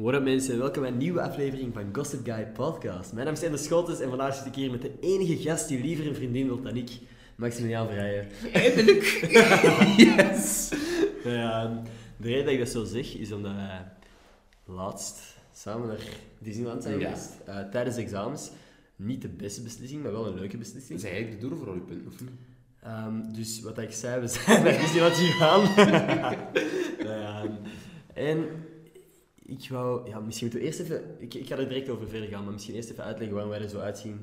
What up mensen, welkom bij een nieuwe aflevering van Gossip Guy Podcast. Mijn naam is Ender Scholtes en vandaag zit ik hier met de enige gast die liever een vriendin wil dan ik, Maximiliaan Verheijen. Eindelijk! yes! Ja, de reden dat ik dat zo zeg, is omdat wij laatst samen naar Disneyland zijn Ja. geweest, eh, tijdens de examens. Niet de beste beslissing, maar wel een leuke beslissing. Zijn eigenlijk de doorverrolpunten, of niet? Ehm, dus wat ik zei, we zijn naar Disneyland gegaan. Nou ja, en ik wou... Ja, misschien moeten we eerst even... Ik, ik ga er direct over verder gaan, maar misschien eerst even uitleggen waarom wij er zo uitzien.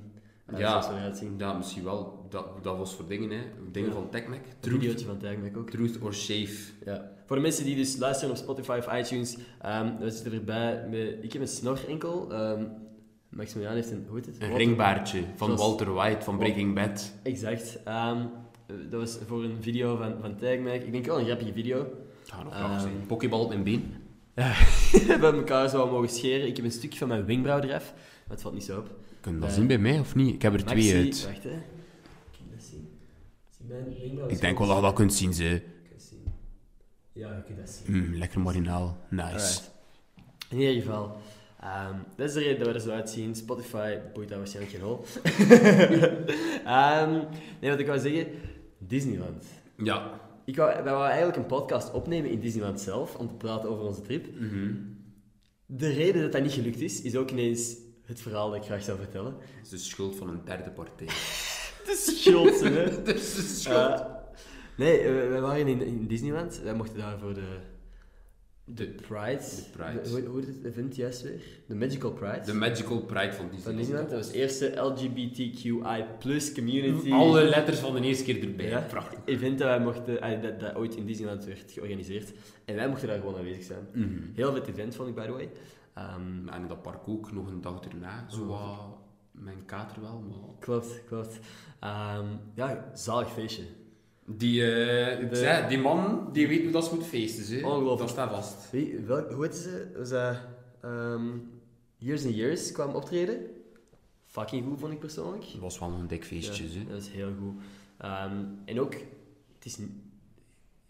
Ja. zoals we eruit zien. Ja, misschien wel. Dat, dat was voor dingen, hè. Dingen Ja. van TechMac. Een Truth, videootje van Tagmac ook. truth or shave. Ja. Voor de mensen die dus luisteren op Spotify of iTunes, ehm we zitten erbij met... Ik heb een snor enkel. ehm Maximiliaan heeft een... Hoe heet het? Een Walter- ringbaardje van Zoals- Walter White van Breaking Bad. Exact. Ehm, dat was voor een video van, van Tagmac. Ik denk wel een grappige video. Ga nog Ehm, graag zijn. Pokéball op mijn been. Ja, we hebben elkaar zo mogen scheren. Ik heb een stukje van mijn wenkbrauw eraf. Maar het valt niet zo op. Kun je dat Ja. zien bij mij, of niet? Ik heb er twee uit. Wacht, hè. Kan je dat zien? Zie mijn wenkbrauw? Ik denk wel dat je dat kunt zien, ze. Ja, je kunt dat zien. Mm, lekker marinaal. Nice. Alright. In ieder geval, ehm, dat is de reden dat we er zo uitzien. Spotify boeit daar waarschijnlijk geen rol. Ehm, nee, wat ik wou zeggen, Disneyland. Ja. Ik wou, wij wouden eigenlijk een podcast opnemen in Disneyland zelf, om te praten over onze trip. Mhm. De reden dat dat niet gelukt is, is ook ineens het verhaal dat ik graag zou vertellen. Het is de schuld van een derde partij. Is schuld, hè. De schuld. Eh, nee, eh, we waren in, in Disneyland. Wij mochten daar voor de... De, Pride. De Pride. De- hoe, hoe heet het event juist weer? De Magical Pride. de magical pride van van Disneyland. Dat was de eerste LGBTQI plus community. Alle letters van de eerste keer erbij. Ja. Prachtig. event dat, wij mochten, ah, dat, dat ooit in Disneyland werd georganiseerd. En wij mochten daar gewoon aanwezig zijn. Mhm. Heel vet event vond ik, by the way. Ehm, En in dat park ook nog een dag erna. Zo wat mijn kater wel, maar... klopt, klopt. Ehm, ja, zalig feestje. Die, eh, De- die man, die weet hoe dat ze moet feesten. Hè. Ongelooflijk. Dat staat vast. Wie, welk, hoe heet ze? Was dat ehm, Years and Years kwam optreden? Fucking goed, vond ik persoonlijk. Het was wel een dik feestje. Ja, dat is heel goed. Ehm, en ook, het is...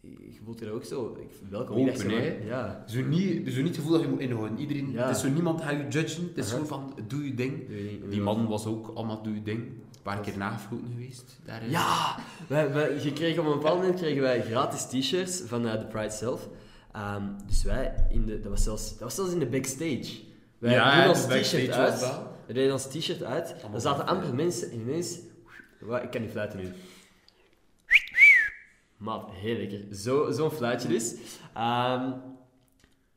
Je voelt je ook zo... ik- Welkom. Open, zo Ja. Zo niet, zo niet het gevoel dat je moet inhouden. Iedereen, Ja. Het is zo niemand gaat je judgen. Het is Aha. zo van, doe je ding. Doe je niet- Die man was ook allemaal doe je ding. Een paar keer nagefloten geweest. Daar. Ja! Wij, wij, je kreeg op een bepaald moment kregen wij gratis t-shirts van eh, de Pride zelf. Ehm, dus wij, in de, dat, was zelfs, dat was zelfs in de backstage. Wij Ja, deden de ons t-shirt uit. We deden ons t-shirt uit. Er zaten amper mensen en ineens... Ik kan niet fluiten nu. Maat, heel lekker. Zo- Zo'n fluitje dus. Ehm,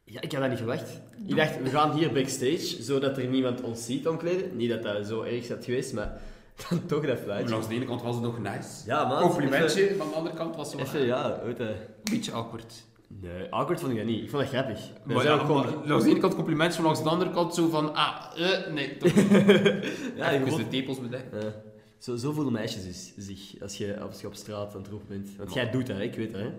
ja, ik had dat niet verwacht. Ik dacht, we gaan hier backstage, zodat er niemand ons ziet omkleden. Niet dat dat zo erg is geweest, maar dan toch dat Maar fluitje. Langs de ene kant was het nog nice. Ja, maat. Complimentje, van de andere kant was het wel even ja, weet je. een beetje awkward. Nee, awkward vond ik dat niet. Ik vond dat grappig. Maar ja, maar langs de ene kant complimentje, maar langs de andere kant zo van, ah, eh, nee, toch niet. Ja, je voelt- de tepels bedekt. Ja. Zo, zo voelen meisjes dus zich als je, als je op straat aan het roepen bent. Want jij doet dat, hè? ik weet dat. Hè?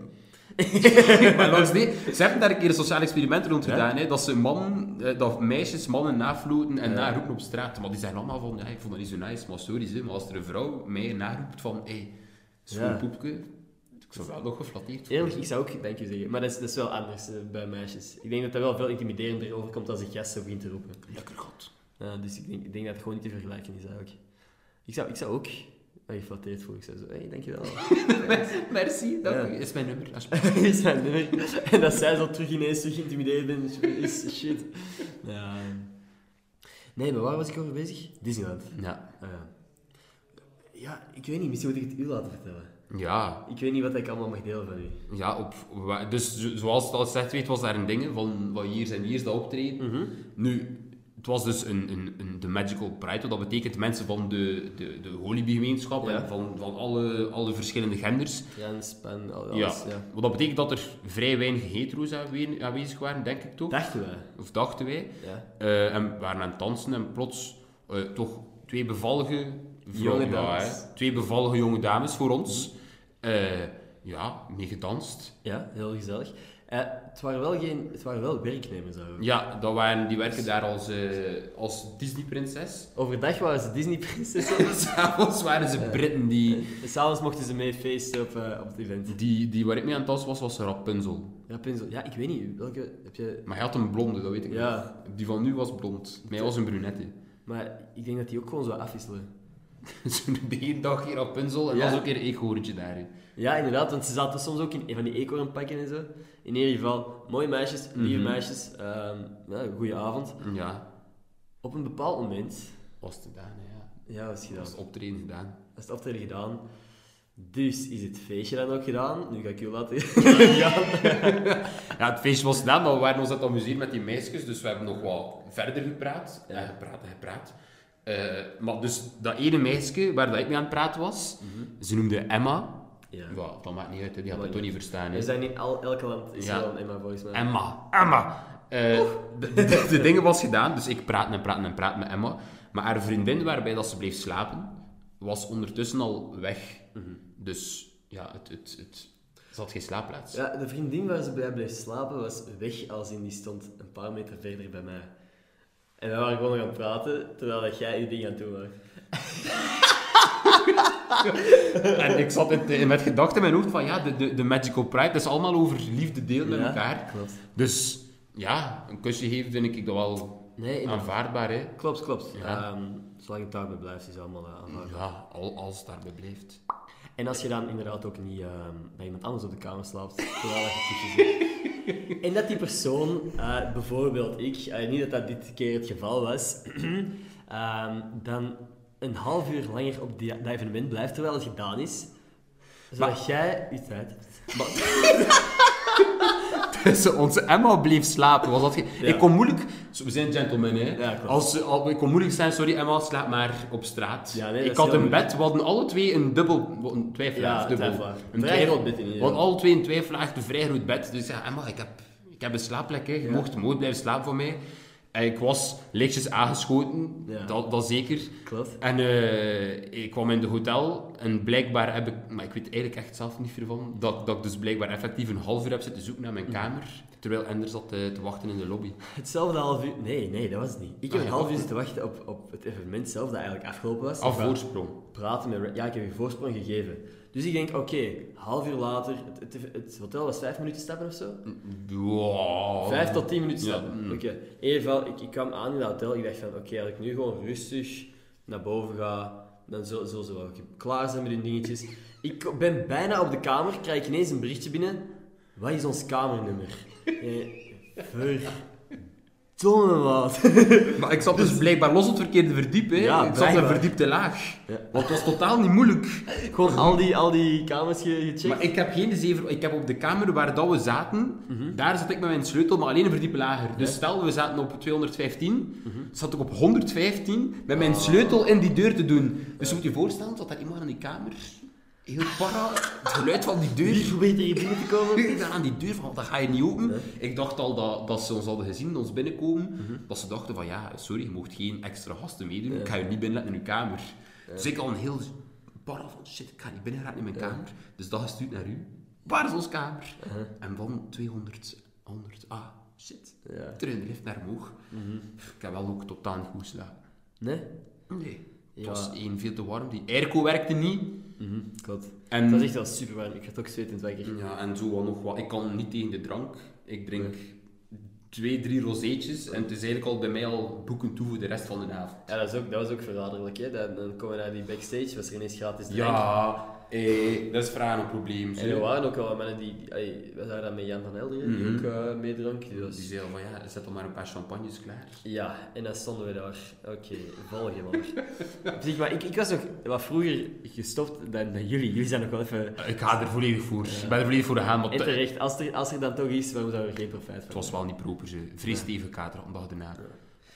maar langs die, ze hebben daar een keer een sociaal experiment rond Ja? gedaan, hè, dat, ze man, eh, dat meisjes mannen nafloten en Ja. naroepen op straat. Maar die zeggen allemaal van, ja, ik vond dat niet zo nice, maar sorry, hè, maar als er een vrouw mij naroept van, hé, hey, schoon Ja. poepje, ik zou wel nog geflatteerd worden. Eerlijk, ik zou ook dank je zeggen. Maar dat is, dat is wel anders eh, bij meisjes. Ik denk dat dat wel veel intimiderender overkomt als een gast zo begint te roepen. Lekker god. Ja, dus ik denk, ik denk dat het gewoon niet te vergelijken is eigenlijk. Ik zou, ik zou ook me geflatteerd voelen. Ik zou zo, hé, hey, dankjewel. Merci, dank u. Is mijn nummer, alsjeblieft. is mijn nummer. En dat zij zo terug ineens terug geïntimideerd bent, is shit. Ja. Nee, maar waar was ik over bezig? Disneyland. Ja. Ah, ja. ja, ik weet niet. Misschien moet ik het u laten vertellen. Ja, Ik weet niet wat ik allemaal mag delen van u. ja op, dus zo- zoals het al gezegd weet, was daar een ding hè, van wat years en years dat optreden. Nu, het was dus een, een, een, de Magical Pride, dat betekent mensen van de, de, Ja. en van, van alle, alle verschillende genders. Trans, pan, Ja. alles. Ja. Wat dat betekent dat er vrij weinig hetero's aanwe- aanwezig waren, denk ik toch? Dachten wij. Of dachten wij. Ja. Eh, en we waren aan het dansen en plots eh, toch twee bevallige Jonge ja, dames. twee bevallige jonge dames voor ons. Eh, ja, mee gedanst. Ja, heel gezellig. Eh, het waren wel, geen, het waren wel werknemers ook. Ja, dat waren, die werken daar als, eh, als Disney-prinses. Overdag waren ze Disney-prinsessen. S'avonds waren ze Britten die, en s'avonds mochten ze mee feesten op, eh, op het event. die, die waar ik mee aan het dansen was, was Rapunzel. Rapunzel. Ja, ik weet niet. Welke heb je... Maar hij had een blonde, dat weet ik Ja. nog. Die van nu was blond. Mij was een brunette. Maar ik denk dat die ook gewoon zo afwisselen. Zo de ene dag hier Rapunzel en Ja. dan was ook weer een eekhoorntje daar. hè. Ja, inderdaad, want ze zaten soms ook in van die eekhoornpakken en zo. In ieder geval, mooie meisjes, lieve Mhm. meisjes. ehm ja, goeie avond. Ja, Op een bepaald moment, was het gedaan, ja. ja, wat is gedaan? Was het optreden gedaan. Is het optreden gedaan. Dus is het feestje dan ook gedaan. Nu ga ik u laten gaan. Ja, het feestje was gedaan, maar we waren ons aan het amuseren met die meisjes, dus we hebben nog wat verder gepraat. Ja. En gepraat en gepraat. Eh, maar dus dat ene meisje waar dat ik mee aan het praten was, ze noemde Emma. Ja. Ja, dat maakt niet uit, hè, die had het toch niet verstaan. hè. We zijn in al, elke land is Ja. wel Emma volgens mij. Emma, Emma. Eh, de, de, de dingen was gedaan, dus ik praat en praat en praat met Emma. Maar haar vriendin waarbij dat ze bleef slapen, was ondertussen al weg. Dus ja, het, het, het, ze had geen slaapplaats. Ja, de vriendin waar ze bij bleef slapen was weg als in die stond een paar meter verder bij mij. En we waren gewoon nog aan het praten, terwijl dat jij je ding aan het doen was. En ik zat in, in- met gedachten in mijn hoofd van ja, de, de, de Magical Pride, dat is allemaal over liefde delen met elkaar. Klopt. Dus ja, een kusje geven vind ik dat wel Nee, aanvaardbaar. Hè. Klopt, klopt. Ehm, zolang het daarbij blijft, is het allemaal uh, aanvaardbaar. Ja, al, als het daarbij blijft. En als je dan inderdaad ook niet ehm, bij iemand anders op de kamer slaapt, terwijl je kusjes hebt. En dat die persoon, eh, bijvoorbeeld ik, eh, niet dat dat dit keer het geval was, ehm, dan een half uur langer op die, dat evenement blijft terwijl het gedaan is, zodat Maar- jij je tijd hebt. Dus onze Emma bleef slapen. Was dat ge- Ja. Ik kon moeilijk... We zijn gentlemen, hè. Ja, klopt. Als, al, ik kon moeilijk zijn, sorry Emma, slaap maar op straat. Ja, nee, dat ik had een moeilijk. bed, we hadden alle twee een dubbel... Een twijfelaar, dubbel. twijfelaar. Een Vrij twijfel- groot bed in ieder We hadden alle twee een twijfelaar, een vrij groot bed. Dus ja, Emma, ik heb, ik heb een slaapplek, hè. Je Ja. mocht mooi blijven slapen voor mij. Ik was lichtjes aangeschoten, Ja. dat, dat zeker. Klopt. En eh, ik kwam in de hotel en blijkbaar heb ik, maar ik weet eigenlijk echt zelf niet meer van, dat, dat ik dus blijkbaar effectief een half uur heb zitten zoeken naar mijn kamer, terwijl Ender zat eh, te wachten in de lobby. Hetzelfde half uur... Nee, nee, dat was het niet. Ik heb Ah, een half uur zitten wachten op, op het evenement zelf, dat eigenlijk afgelopen was. Af voorsprong. praten met... Ja, ik heb je voorsprong gegeven. Dus ik denk, oké, half uur later... Het, het, het hotel was vijf minuten stappen of zo? Wow. Vijf tot tien minuten Ja, stappen. mm. Oké. Geval, ik, ik kwam aan in dat hotel. Ik dacht van, oké, als ik nu gewoon rustig naar boven ga, dan zullen zullen ze wel klaar zijn met hun dingetjes. Ik ben bijna op de kamer, krijg ik ineens een berichtje binnen. Wat is ons kamernummer? Eh, Verdomme wat. Maar ik zat dus blijkbaar los op het verkeerde verdiep, hè. Ja, ik zat een verdiepte laag. Ja. Want het was totaal niet moeilijk. Gewoon al die, al die kamers ge- gecheckt. Maar ik heb geen zeven... Ik heb op de kamer waar dat we zaten, Mhm. daar zat ik met mijn sleutel, maar alleen een verdiep lager. Dus stel, we zaten op 215, Mhm. zat ik op 115 met mijn sleutel in die deur te doen. Dus je moet je voorstellen, zat daar iemand in die kamer, heel para, het geluid van die deur. Wie probeert hier binnen te komen? Ik daar aan die deur van, dat ga je niet open. Ja. Ik dacht al dat, dat ze ons hadden gezien, ons binnenkomen, dat ze dachten van, ja, sorry, je mocht geen extra gasten meedoen, ik ga je niet binnenlaten in uw kamer. Dus ik al een heel para van, shit, ik ga niet binnen in mijn Ja. kamer. Dus dat gestuurd naar u. Waar is ons kamer? En van 200, 100, ah, shit. Ja. Terug in de lift naar omhoog. Ik heb wel ook totaal niet goed geslapen. Nee? Nee. Het Ja. was één, veel te warm. Die airco werkte niet. Klopt. En, Het was echt wel super warm. Ik had ook zwetend wakker. ja, en zo wat nog wat. Ik kan niet tegen de drank. Ik drink twee, drie rozeetjes. En het is eigenlijk al bij mij al boeken toe voor de rest van de avond. Ja, dat, is ook, dat was ook verraderlijk. Hè? Dan, dan komen we naar die backstage, was er ineens gratis drank. Ja, eh, dat is vragen een probleem. En er waren ook wel mannen die... we zagen dat met Jan van Helder, die Mhm. ook eh meedronk. Die was- Die zeiden van ja, zet al maar een paar champagnes klaar. Ja, en dan stonden we daar. Oké, volgen maar. zeg maar, ik, ik was nog wat vroeger gestopt dan, dan jullie. Jullie zijn nog wel even... Ik ga er volledig voor. Ik ben er volledig voor gegaan. Want En terecht, als er, als er dan toch is, waarom zou er geen profijt van Het was wel niet proper, ze. Vrij stevig kater een dag daarna.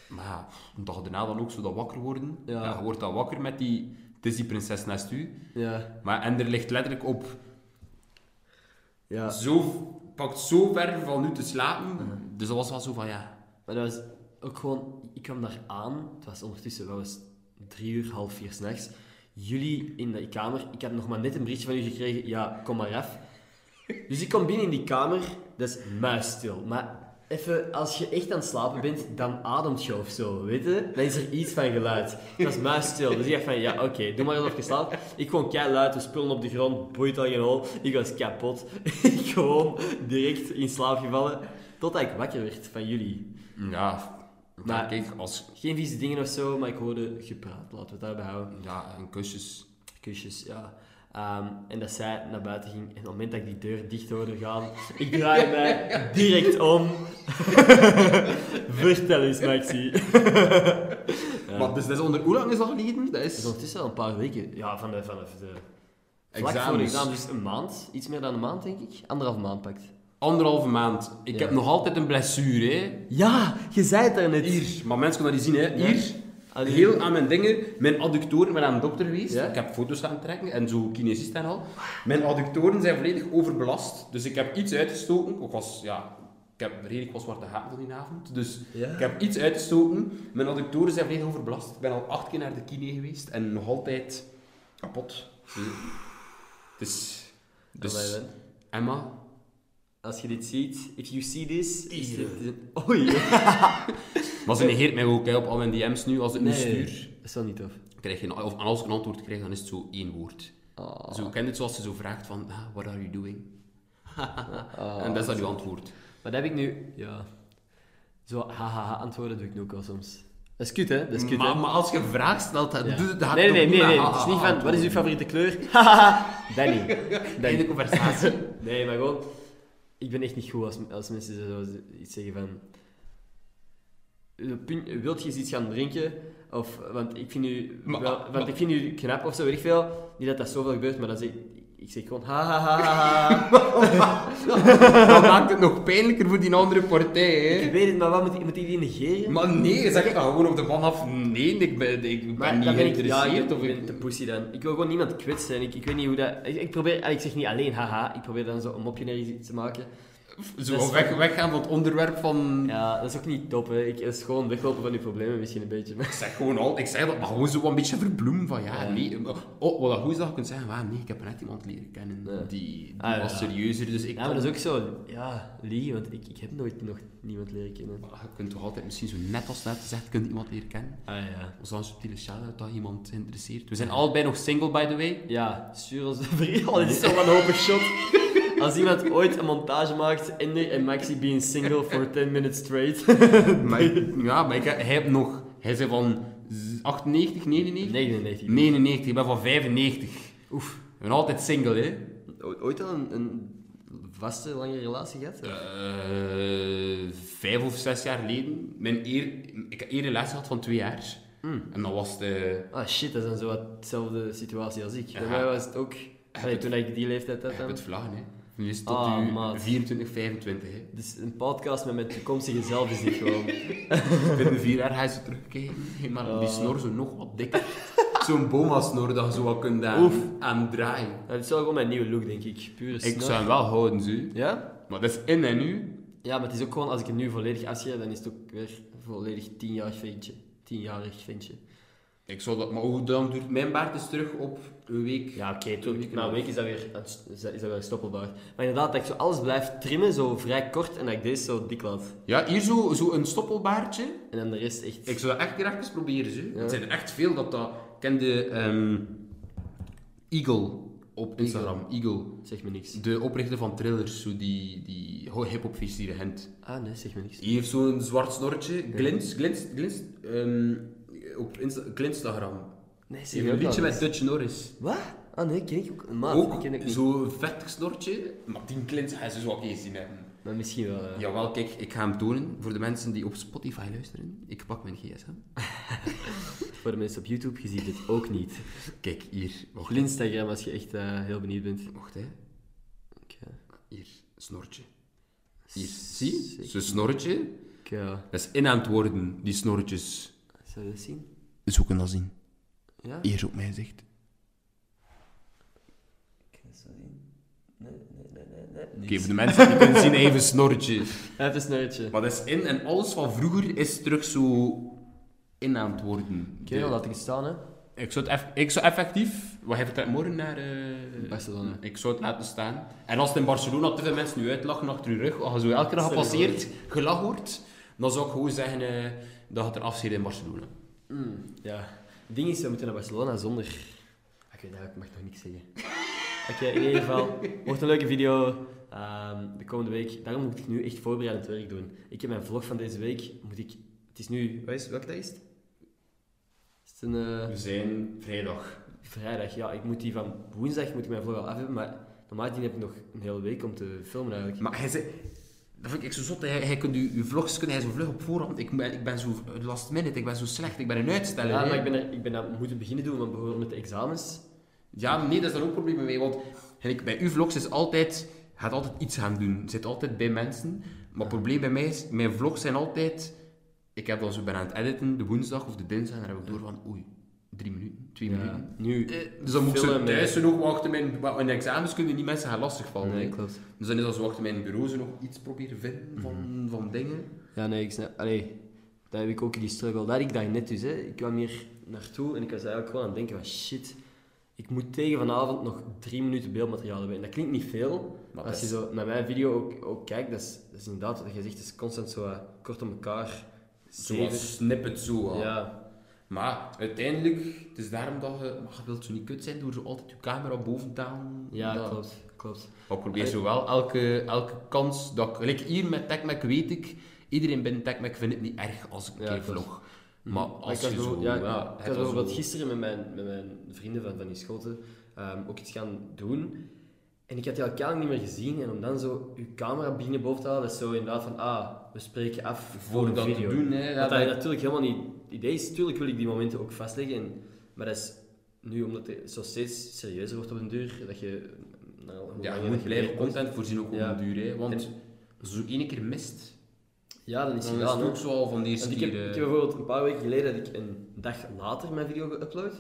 Maar ja, een dag daarna dan ook zo dat wakker worden. Ja. Ja. je wordt dan wakker met die Disney-prinses naast u. Ja, Maar en er ligt letterlijk op, ja. zo, pakt zo ver van u te slapen. Dus dat was wel zo van, ja... Maar dat was ook gewoon... Ik kwam daar aan. Het was ondertussen wel eens drie uur, half vier s'nachts. Jullie in de kamer. Ik had nog maar net een berichtje van u gekregen. Ja, kom maar af. Dus ik kom binnen in die kamer, dat is muisstil. Maar even, als je echt aan het slapen bent, dan ademt je of zo, weet je? Dan is er iets van geluid. Dat is muisstil. Dus ik dacht van, ja, oké, doe maar eens even slapen. Ik gewoon kei luid, de spullen op de grond, boeit al geen hol. Ik was kapot. ik gewoon direct in slaap gevallen, totdat ik wakker werd van jullie. Ja, maar kijk, als... Geen vieze dingen of zo, maar ik hoorde gepraat. Laten we het daarbij houden. Ja, en kusjes. Kusjes, ja. Ehm, en dat zij naar buiten ging. En op het moment dat ik die deur dicht hoorde gaan, ik draai mij direct om. Vertel eens, Maxi. Ja. Maar dus dat is onder hoe lang is dat geleden? Dat Dat is is... ondertussen al een paar weken. Ja, van de, vanaf de... Vlak voor de Examens. examen, dus een maand. Iets meer dan een maand, denk ik. Anderhalf maand pakt. Anderhalve maand. Ik Ja. heb nog altijd een blessure, hè. Ja, je zei het daarnet. Hier, maar mensen kunnen dat niet zien, hè. Hier, Allee. heel aan mijn dingen. Mijn adductoren, ben aan een dokter geweest. Ja? Ik heb foto's gaan trekken en zo kinesist en al. Mijn adductoren zijn volledig overbelast. Dus ik heb iets uitgestoken. Ik was, ja... Ik heb redelijk wat zwarte gaten van die avond. Dus Ja? ik heb iets uitgestoken. Mijn adductoren zijn volledig overbelast. Ik ben al acht keer naar de kine geweest en nog altijd kapot. Dus... Dus... Emma, Als je dit ziet, if you see this... Is dit een... Oei. maar ze negeert mij ook hè, op al mijn DM's nu. Als ik nu Nee, stuur, dat is wel niet tof. krijg je, of als ik een antwoord krijg, dan is het zo één woord. Oh. Zo, ken je het zoals ze zo vraagt van, ah, what are you doing? Oh, en dat is dan uw antwoord. Maar dat heb ik nu... Ja... Zo hahaha antwoorden doe ik nu ook wel soms. Dat is kut, hè? Dat is kut, maar, als je een vraag stelt, dan Ja. doe dat nee, nee, nee, nee, nee. Ah, Het is niet van, wat is uw favoriete kleur? Niet. Dat Einde niet. conversatie. Nee, maar gewoon... Ik ben echt niet goed als, als mensen zo iets zeggen van... Wilt je eens iets gaan drinken? Of, want ik vind u, wel, want ik vind u knap of zo, weet ik veel. Niet dat dat zoveel gebeurt, maar dan zeg ik... Ik zeg gewoon ha ha ha ha. dat maakt het nog pijnlijker voor die andere partij, Ik hè. weet het, maar wat moet ik, moet ik die negeren? Maar nee, zeg ik dan gewoon op de man af. Nee, ik ben, ik ben niet ik, ja, geïnteresseerd. ik of ben ik... te pussy dan. Ik wil gewoon niemand kwetsen. En ik, ik weet niet hoe dat... Ik, ik probeer... en Ik zeg niet alleen haha. Ik probeer dan zo een mopje naar iets te maken. Zo weg, weggaan van het onderwerp van... Ja, dat is ook niet top, hè. Ik, is gewoon weglopen van je problemen misschien een beetje. Ik zeg gewoon al, ik zeg dat, maar gewoon zo een beetje verbloemen van ja, Ja. nee. Oh, wat goed is dat je kunt zeggen, ah, nee, ik heb net iemand leren kennen Ja. die, die Ah, was ja. serieuzer, dus ik Ja, maar dat is ook zo... Ja, Lee, want ik, ik heb nooit nog niemand leren kennen. Maar Je kunt toch altijd misschien zo net als net gezegd, je kunt iemand leren kennen. Ah, ja. Een subtiele shout-out dat iemand geïnteresseerd. We zijn allebei nog single, by the way. Ja, stuur ons bericht. Oh, dit is zo wanhopig shot. Als iemand ooit een montage maakt, Ender en Maxi being single for 10 minutes straight. Maar, ja, maar ik, hij heeft nog... Hij is van z- 98, 99? 99. 99, ik ben van 95. Oef. Ik ben altijd single, hè. Ooit al een, een vaste, lange relatie gehad? Eh, vijf of zes jaar geleden. Mijn eer, ik heb eerder les gehad van twee jaar. Hmm. En dat was de... Ah shit, dat is dan zo wat dezelfde situatie als ik. Bij mij was het ook... Allee, toen ik die leeftijd had Ik heb dan. het vlaggen, hè. Nu is het tot Ah, u maat. 24, 25, hè. Dus een podcast met mijn toekomstige zelf is dit gewoon. Binnen vier jaar ga je zo terugkijken. Hey, maar die Oh. snor zo nog wat dikker. Zo'n boma-snor dat je zo wat kunt aan, Oef. aan draaien. Dat is wel gewoon mijn nieuwe look, denk ik. Pure Ik snor. zou hem wel houden, zo. Ja? Maar dat is in en nu. Ja, maar het is ook gewoon, als ik het nu volledig afschrijf, dan is het ook weer volledig tienjarig ventje. Tienjarig ventje. Ik zou dat, maar hoe lang duurt mijn baard is terug op een week? Ja, oké, weken na een week is dat weer, is dat, is dat weer stoppelbaar. Maar inderdaad, dat ik zo alles blijf trimmen, zo vrij kort, en dat ik deze zo dik laat. Ja, hier zo, zo een stoppelbaardje. En dan de rest echt... Ik zou dat echt graag eens proberen, zo. Ja. Er zijn er echt veel dat dat... Ik ken de ehm, Eagle op Instagram. Eagle. Zeg me niks. De oprichter van Trillers, zo die, die hip-hop feest die Gent. Ah, nee, zeg me niks. Die heeft zo'n zwart snorretje. Glins, glins, glins. ehm, op Insta Glinstagram. Nee, me een ook liedje met. Dutch Norris. Wat? Ah, nee, ken ik ook. Een maat, ook ken ik niet. zo'n vettig snortje. Maar die glins ga je zo wel eens zien hebben. Maar misschien wel, ja. Jawel, kijk, ik ga hem tonen voor de mensen die op Spotify luisteren. Ik pak mijn gsm. Voor de mensen op YouTube, je ziet het ook niet. Kijk, hier. Wacht, Op Instagram, als je echt eh, heel benieuwd bent. wacht hè. Oké. Hier, snorretje. Hier, zie? Zo'n snorretje. Ja. Dat is in aan het worden, die snorretjes. Zou je dat zien? Zo kunnen dat zien. Ja? Hier op mijn gezicht. Kan je dat zo zien? Nee, nee, nee, nee. nee. Oké, voor de mensen die kunnen zien, even snorretje. Heeft een snorretje. Maar dat is in en alles van vroeger is terug zo in aan het worden. Oké, dan laat ik het staan, hè. Ik zou, het ik zou effectief... Wat hij vertrekt morgen naar... eh, Barcelona. Ik zou het laten staan. En als het in Barcelona te veel mensen nu uitlachen achter je rug, als je zo elke keer gepasseerd, gelachen wordt, dan zou ik gewoon zeggen eh, dat het er afzeert in Barcelona. Mm, ja. Het ding is, we moeten naar Barcelona zonder... Ah, Ik weet eigenlijk, ik mag nog niks zeggen. Oké, in ieder geval, wordt een leuke video ehm, de komende week. Daarom moet ik nu echt voorbereidend werk doen. Ik heb mijn vlog van deze week, moet ik... Het is nu... Wat is, welke dag is het? Is het een... eh, We zijn vrijdag. Vrijdag, ja. Ik moet die van woensdag moet ik mijn vlog al af hebben, maar normaal heb ik nog een hele week om te filmen eigenlijk. Maar hij zei... Dat vind ik zo zot. Hij, hij kunt je, je vlogs kun hij zo vlug op voorhand. Ik ben, ik ben zo last minute, ik ben zo slecht, ik ben een uitsteller. ja, maar ik ben, er, ik ben dat moeten beginnen doen, want bijvoorbeeld met de examens. Ja, nee, dat is daar ook problemen mee. Want ik, bij uw vlogs is altijd... Gaat altijd iets gaan doen. Zit altijd bij mensen. Maar het probleem bij mij is... Mijn vlogs zijn altijd... Ik heb dan zo ben aan het editen, de woensdag of de dinsdag. En dan heb ik door van... Oei, drie minuten, twee Ja. minuten. Nu, Eh, Dus dan moet zo met- thuis zo nog wachten. Mijn, in de examens kunnen die mensen gaan lastigvallen. Nee, klopt. Dus dan is dat zo achter mijn bureau zo nog iets proberen vinden van, van dingen. Ja, nee, ik snap... Allee, dat heb ik ook die struggle. Dat had ik daar net dus, hè. Ik kwam hier naartoe en ik was eigenlijk gewoon aan het denken van... Shit, ik moet tegen vanavond nog drie minuten beeldmateriaal hebben. En dat klinkt niet veel, maar als je zo naar mijn video ook, ook kijkt, dat is, dat is inderdaad wat je zegt, het is constant zo eh, kort op elkaar. Zoals snippet zo. Ja. Ja, Maar uiteindelijk, het is daarom dat je... Maar je wilt zo niet kut zijn door zo altijd je camera boven te halen. ja Dat- klopt. klopt. Maar ik probeer zo wel elke, elke kans dat ik... Like hier met TechMac weet ik, iedereen binnen TechMac vindt het niet erg als ik een Ja, keer vlog. Maar als je zo... ja, ja, ik was bijvoorbeeld gisteren met mijn, met mijn vrienden van, van die schoten ehm, ook iets gaan doen. En ik had die keilang niet meer gezien. En om dan zo je camera beginnen boven te halen, is zo inderdaad van, ah, we spreken af voor Voor dat te doen, hè. Dat dat- natuurlijk helemaal niet... Het idee is, natuurlijk wil ik die momenten ook vastleggen. En, maar dat is nu, omdat het zo steeds serieuzer wordt op een duur, dat je... Nou, hoe Ja, je moet blijven content voorzien ook op Ja. een duur, hè. Want als je één keer mist, Ja, dan is het dan is gedaan. ook zo al van de eerste Want ik, heb, keer... ik eh, heb bijvoorbeeld een paar weken geleden dat ik een dag later mijn video geüpload.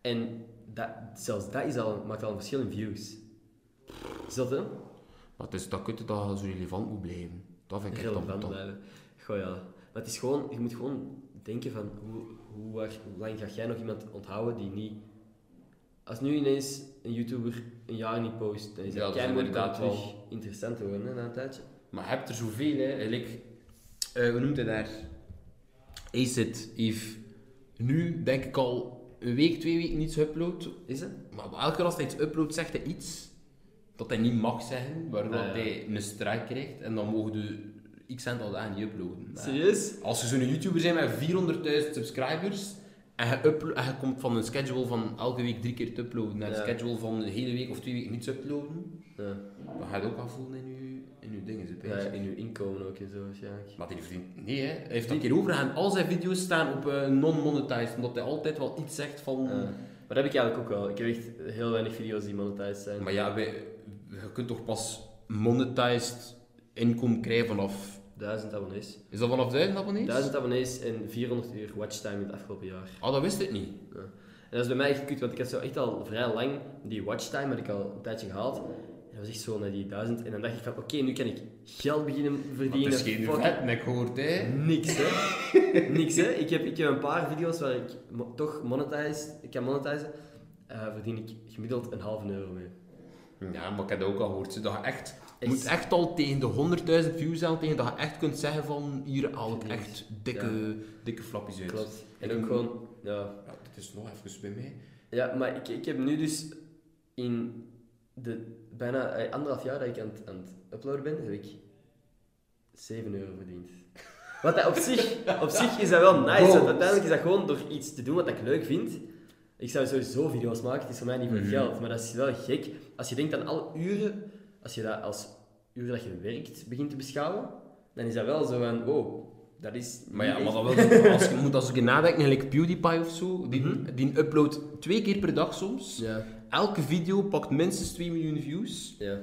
En dat, zelfs dat is al, maakt al een verschil in views. Is dat hè? Maar het is dat kutte dat je zo relevant moet blijven. Dat vind ik echt Relevant ambetant. blijven. Goh ja. Maar het is gewoon, je moet gewoon denken van hoe, hoe, waar- hoe lang ga jij nog iemand onthouden die niet... Als nu ineens een YouTuber een jaar niet post, dan is Ja, dat om inderdaad terug interessant te worden hè, na een tijdje. Maar je hebt er zoveel, hè. Eigenlijk, eh hoe noemt hij daar? Acid heeft nu, denk ik al, een week, twee weken niets geüpload. Is het? Maar elke keer als hij iets uploadt, zegt hij iets dat hij niet mag zeggen, waardoor Ah, ja. hij een strijk krijgt. En dan mogen de x aantal dagen niet uploaden. Maar Serieus? Als je zo'n YouTuber bent met 400.000 subscribers en je, en je komt van een schedule van elke week drie keer te uploaden naar een Ja. schedule van een hele week of twee weken niet te uploaden, Ja. dan ga je het ook afvoelen in je, in je dingen. ja. In uw inkomen ook en zo waarschijnlijk. Maar die verdient... Nee, hè. hij heeft een keer overgegaan. Al zijn video's staan op eh, non-monetized, omdat hij altijd wel iets zegt van... Ja. Maar dat heb ik eigenlijk ook wel. Ik heb echt heel weinig video's die monetized zijn. Maar ja, wij, je kunt toch pas monetized inkomen krijgen vanaf... Duizend abonnees. Is dat vanaf 1000 abonnees? 1000 abonnees en 400 uur watchtime in het afgelopen jaar. Ah, dat wist ik niet. Ja. En dat is bij mij echt kut, want ik had zo echt al vrij lang die watchtime had ik al een tijdje gehaald. En dat was echt zo naar die 1000. En dan dacht ik van, oké, nu kan ik geld beginnen verdienen. het is geen vet, nek gehoord, hè. Niks, hè. Niks, hè. Ik heb, ik heb een paar video's waar ik mo- toch monetize, ik kan monetizen. eh verdien ik gemiddeld een halve euro mee. Ja, maar ik heb dat ook al gehoord. Dat echt... Je moet echt al tegen de 100.000 views aan, tegen dat je echt kunt zeggen van... Hier haal ik echt dikke, dikke flapjes uit. Klopt. En Ik- ook gewoon, ja, Ja, dit is nog even bij mij. Ja, maar ik, ik heb nu dus in de bijna eh, anderhalf jaar dat ik aan het, aan het uploaden ben, heb ik 7 euro verdiend. Wat dat op zich, op zich is dat wel nice, want uiteindelijk is dat gewoon door iets te doen wat ik leuk vind. Ik zou sowieso video's maken, het is voor mij niet voor Mhm. geld, maar dat is wel gek. Als je denkt aan alle uren, als je dat als uren dat je werkt begint te beschouwen, dan is dat wel zo van, wow, dat is Maar ja, maar dat wil, als je moet als ik nadenken, gelijk PewDiePie of zo, die, Mhm. die uploadt twee keer per dag soms. Ja, Elke video pakt minstens 2 miljoen views. ja.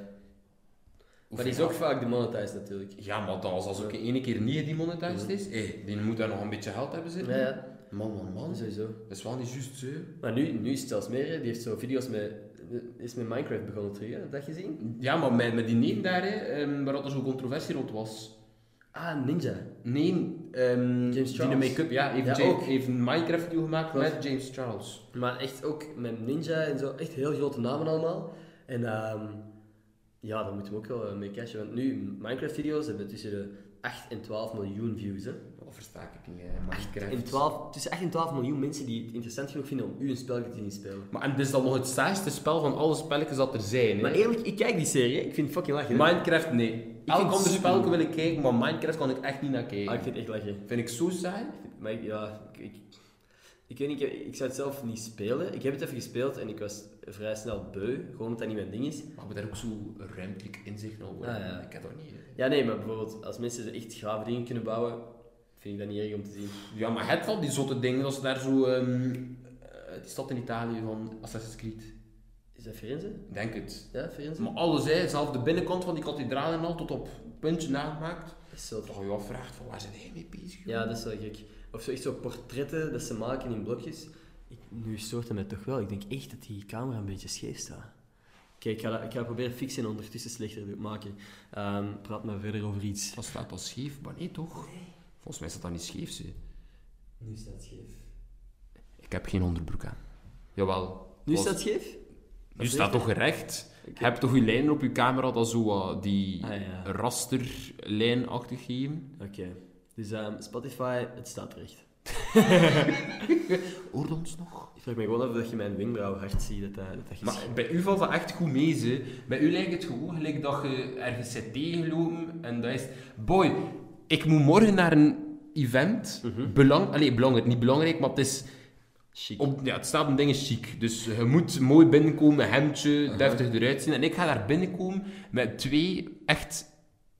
Of Maar die is ook vaak demonetized natuurlijk. Ja, maar dan, als als ook ene keer niet demonetized Mhm. is, hey, die moet daar nog een beetje geld hebben zitten. Ja, Man, man, man. sowieso. Dat is wel niet juist zo. Maar nu, nu is het zelfs meer. hè. Die heeft zo video's met... Is met Minecraft begonnen terug, hè? Heb je dat gezien? Ja, maar met, met die neem daar, hè, ehm, waar dat er zo'n controversie rond was. Ah, Ninja. Nee, ehm James die Charles? make-up, ja, heeft, Ja, ook. heeft een Minecraft-video gemaakt Klopt. met James Charles. Maar echt ook met Ninja en zo. Echt heel grote namen allemaal. En ehm, ja, daar moeten we ook wel eh, mee cashen. Want nu, Minecraft-video's hebben tussen de 8 en 12 miljoen views. Hè. Wat versta ik niet, hè, Minecraft. En 12, tussen 8 en 12 miljoen mensen die het interessant genoeg vinden om u een spelletje te zien spelen. Maar en dit is dan nog het saaiste spel van alle spelletjes dat er zijn, hè. Maar eerlijk, ik kijk die serie. Ik vind het fucking lachen. Minecraft, nee. Elk vind het ander spel wil ik kijken, maar Minecraft kan ik echt niet naar kijken. Ah, ik vind het echt lachen. Vind ik zo saai. Maar ik- ja, ik, ik, ik weet niet, ik, ik zou het zelf niet spelen. Ik heb het even gespeeld en ik was vrij snel beu. Gewoon omdat dat niet mijn ding is. Maar we daar ook zo ruimtelijk inzicht over. Ah, ja. Ik heb dat niet. hè. Ja, nee, maar bijvoorbeeld als mensen er echt gave dingen kunnen bouwen, vind ik dat niet erg om te zien. Ja, maar het van die zotte dingen, als daar zo... ehm, eh, die stad in Italië van Assassin's Creed. Is dat Firenze? Ik Denk het. Ja, Firenze? Maar alles, hè, zelfs de binnenkant van die kathedraal en al, tot op puntje nagemaakt. Dat is zo Dat je je afvraagt, van waar zijn hij mee bezig? Ja, dat is wel gek. Of zo echt zo portretten dat ze maken in blokjes. Ik, nu stoort het mij toch wel. Ik denk echt dat die camera een beetje scheef staat. Kijk, ik ga, dat, ik ga dat proberen fixen en ondertussen slechter doen- maken. Ehm, praat maar verder over iets. Dat staat pas scheef, maar nee toch? Volgens mij staat dat niet scheef, ze. Nu staat het scheef. Ik heb geen onderbroek aan. Jawel. Nu staat het scheef? Nu staat toch gerecht? Oké. Heb toch je lijnen op je camera dat zo wat die Ah, ja. rasterlijnachtig geven? Oké. Dus ehm, Spotify, het staat recht. Hoort ons nog? Ik vraag me gewoon af dat je mijn wenkbrauw hard ziet. Dat dat, dat, Maar bij u valt dat echt goed mee, ze. Bij u lijkt het gewoon gelijk dat je ergens zit tegengelopen en dat is... Boy, ik moet morgen naar een event. Belang... Allee, belangrijk, niet belangrijk, maar het is... Chic. Op, ja, het staat een ding is chic. Dus je moet mooi binnenkomen, hemdje, deftig eruit zien. En ik ga daar binnenkomen met twee echt...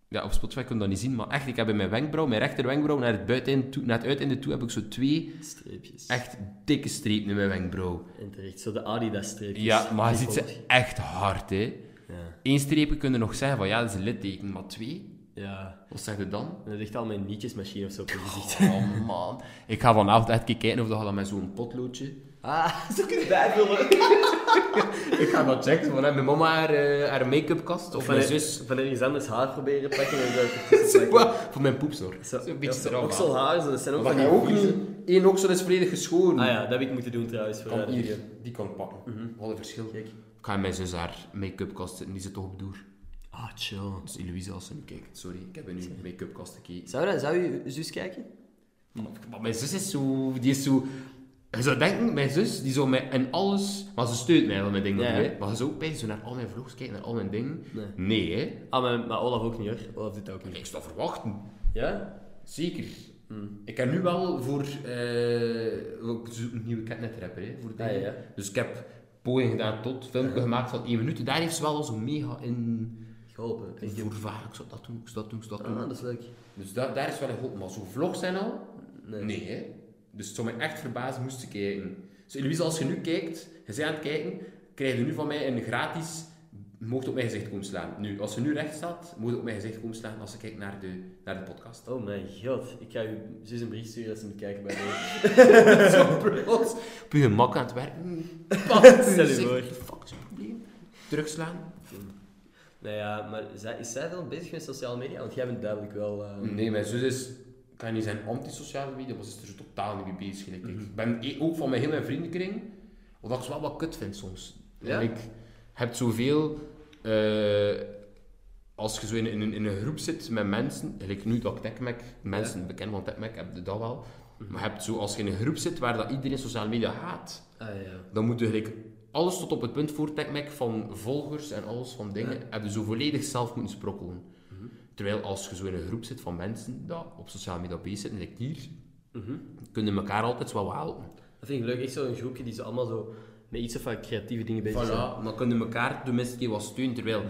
Ja, op Spotify kun je dat niet zien, maar echt, ik heb in mijn wenkbrauw, mijn rechter wenkbrauw, naar het, buiteneinde toe, naar het uiteinde toe, heb ik zo twee Streepjes. echt dikke strepen in mijn wenkbrauw. En terecht. Zo de Adidas-streepjes. Ja, maar je ziet ze echt hard, hè. Ja. Eén streepje kun je nog zeggen van, ja, dat is een litteken, maar twee? Ja. Wat zeg je dan? Dat ligt al mijn nietjesmachine of zo op je gezicht. Oh, man. Ik ga vanavond echt kijken of dat met zo'n potloodje... Ah, zo kun je bijvullen. Ik ga dat checken, van mijn mama haar, eh, haar make-up kast, of van, mijn zus... van ergens anders haar proberen pakken en dat. Voor mijn poepsnor. Zo, Zo'n beetje ja, okselhaar, zo, dat zijn ook Maar van die ook niet... Eén oksel is volledig geschoren. Ah ja, dat heb ik moeten doen trouwens. Voor Kan hier, die kan ik pakken. Mhm. Wat een verschil. Kijk. Ik ga mijn zus haar make-up kast zitten, die zit toch op door. Ah, chill. Dus Eloïse, als ze nu kijkt, sorry, ik heb in uw make-up kast gekeken. Zou, dat, zou je zus kijken? Maar mijn zus is zo... Die is zo... Je zou denken, mijn zus, die zou mij in alles... Maar ze steunt mij wel met dingen. Ja, hè. ja. Maar je zou ook bij zo naar al mijn vlogs kijken, naar al mijn dingen. Nee. Nee, hè. Ah, maar, maar Olaf ook niet hoor. Olaf doet dat ook niet. Ik sta verwachten. Ja? Zeker. Hmm. Ik heb nu wel voor... ik zoek een nieuwe catnet-rapper, hè. Voor Ah, dingen. ja. Dus ik heb poging gedaan tot, filmpje gemaakt van 1 minuut. Daar heeft ze wel al zo mega in... Geholpen. in voorvaar. Ik zou dat doen, ik zou dat doen, ik zou dat doen. Ah, dat is leuk. Dus da daar is wel een geholpen. Maar zo'n vlogs zijn al... Nee. Nee, hè. Dus het zou mij echt verbazen moest je kijken. Dus Eloïse, als je nu kijkt, je bent aan het kijken, krijg je nu van mij een gratis... Je mocht op mijn gezicht komen slaan. Nu, als je nu recht staat, moet je op mijn gezicht komen slaan als je kijkt naar de, naar de podcast. Oh mijn god. Ik ga je zus een brief sturen als ze moet kijken bij mij. Zo plots. Op je gemak aan het werken. Stel je voor. Fuck is het probleem? Terugslaan? Nou ja, maar is zij wel bezig met sociale media? Want jij bent duidelijk wel... eh, Nee, mijn zus is, kan niet zijn anti-sociale media, maar ze is er zo totaal niet mee bezig. Mhm. Ik ben e- ook van mijn mijn vriendenkring, wat ik wel wat kut vind soms. Ja? Ik heb zoveel, eh, als je zo in, in, een- in een groep zit met mensen, gelijk nu dat ik TechMac, mensen bekend van TechMac, heb je dat wel. Mhm. Maar hebt zo, als je in een groep zit waar dat iedereen sociale media haat, Ah ja. dan moet je gelijk alles tot op het punt voor TechMac van volgers en alles van dingen, Ja. heb je zo volledig zelf moeten sprokkelen. Mhm. Terwijl als je zo in een groep zit van mensen die op sociale media bezig zitten, like hier, Mhm. kunnen elkaar altijd wel helpen. Dat vind ik leuk. Echt zo'n groepje die zo allemaal zo met iets of wat creatieve dingen bezig zijn. Voilà, dan kunnen elkaar tenminste een keer wat steunen. Terwijl,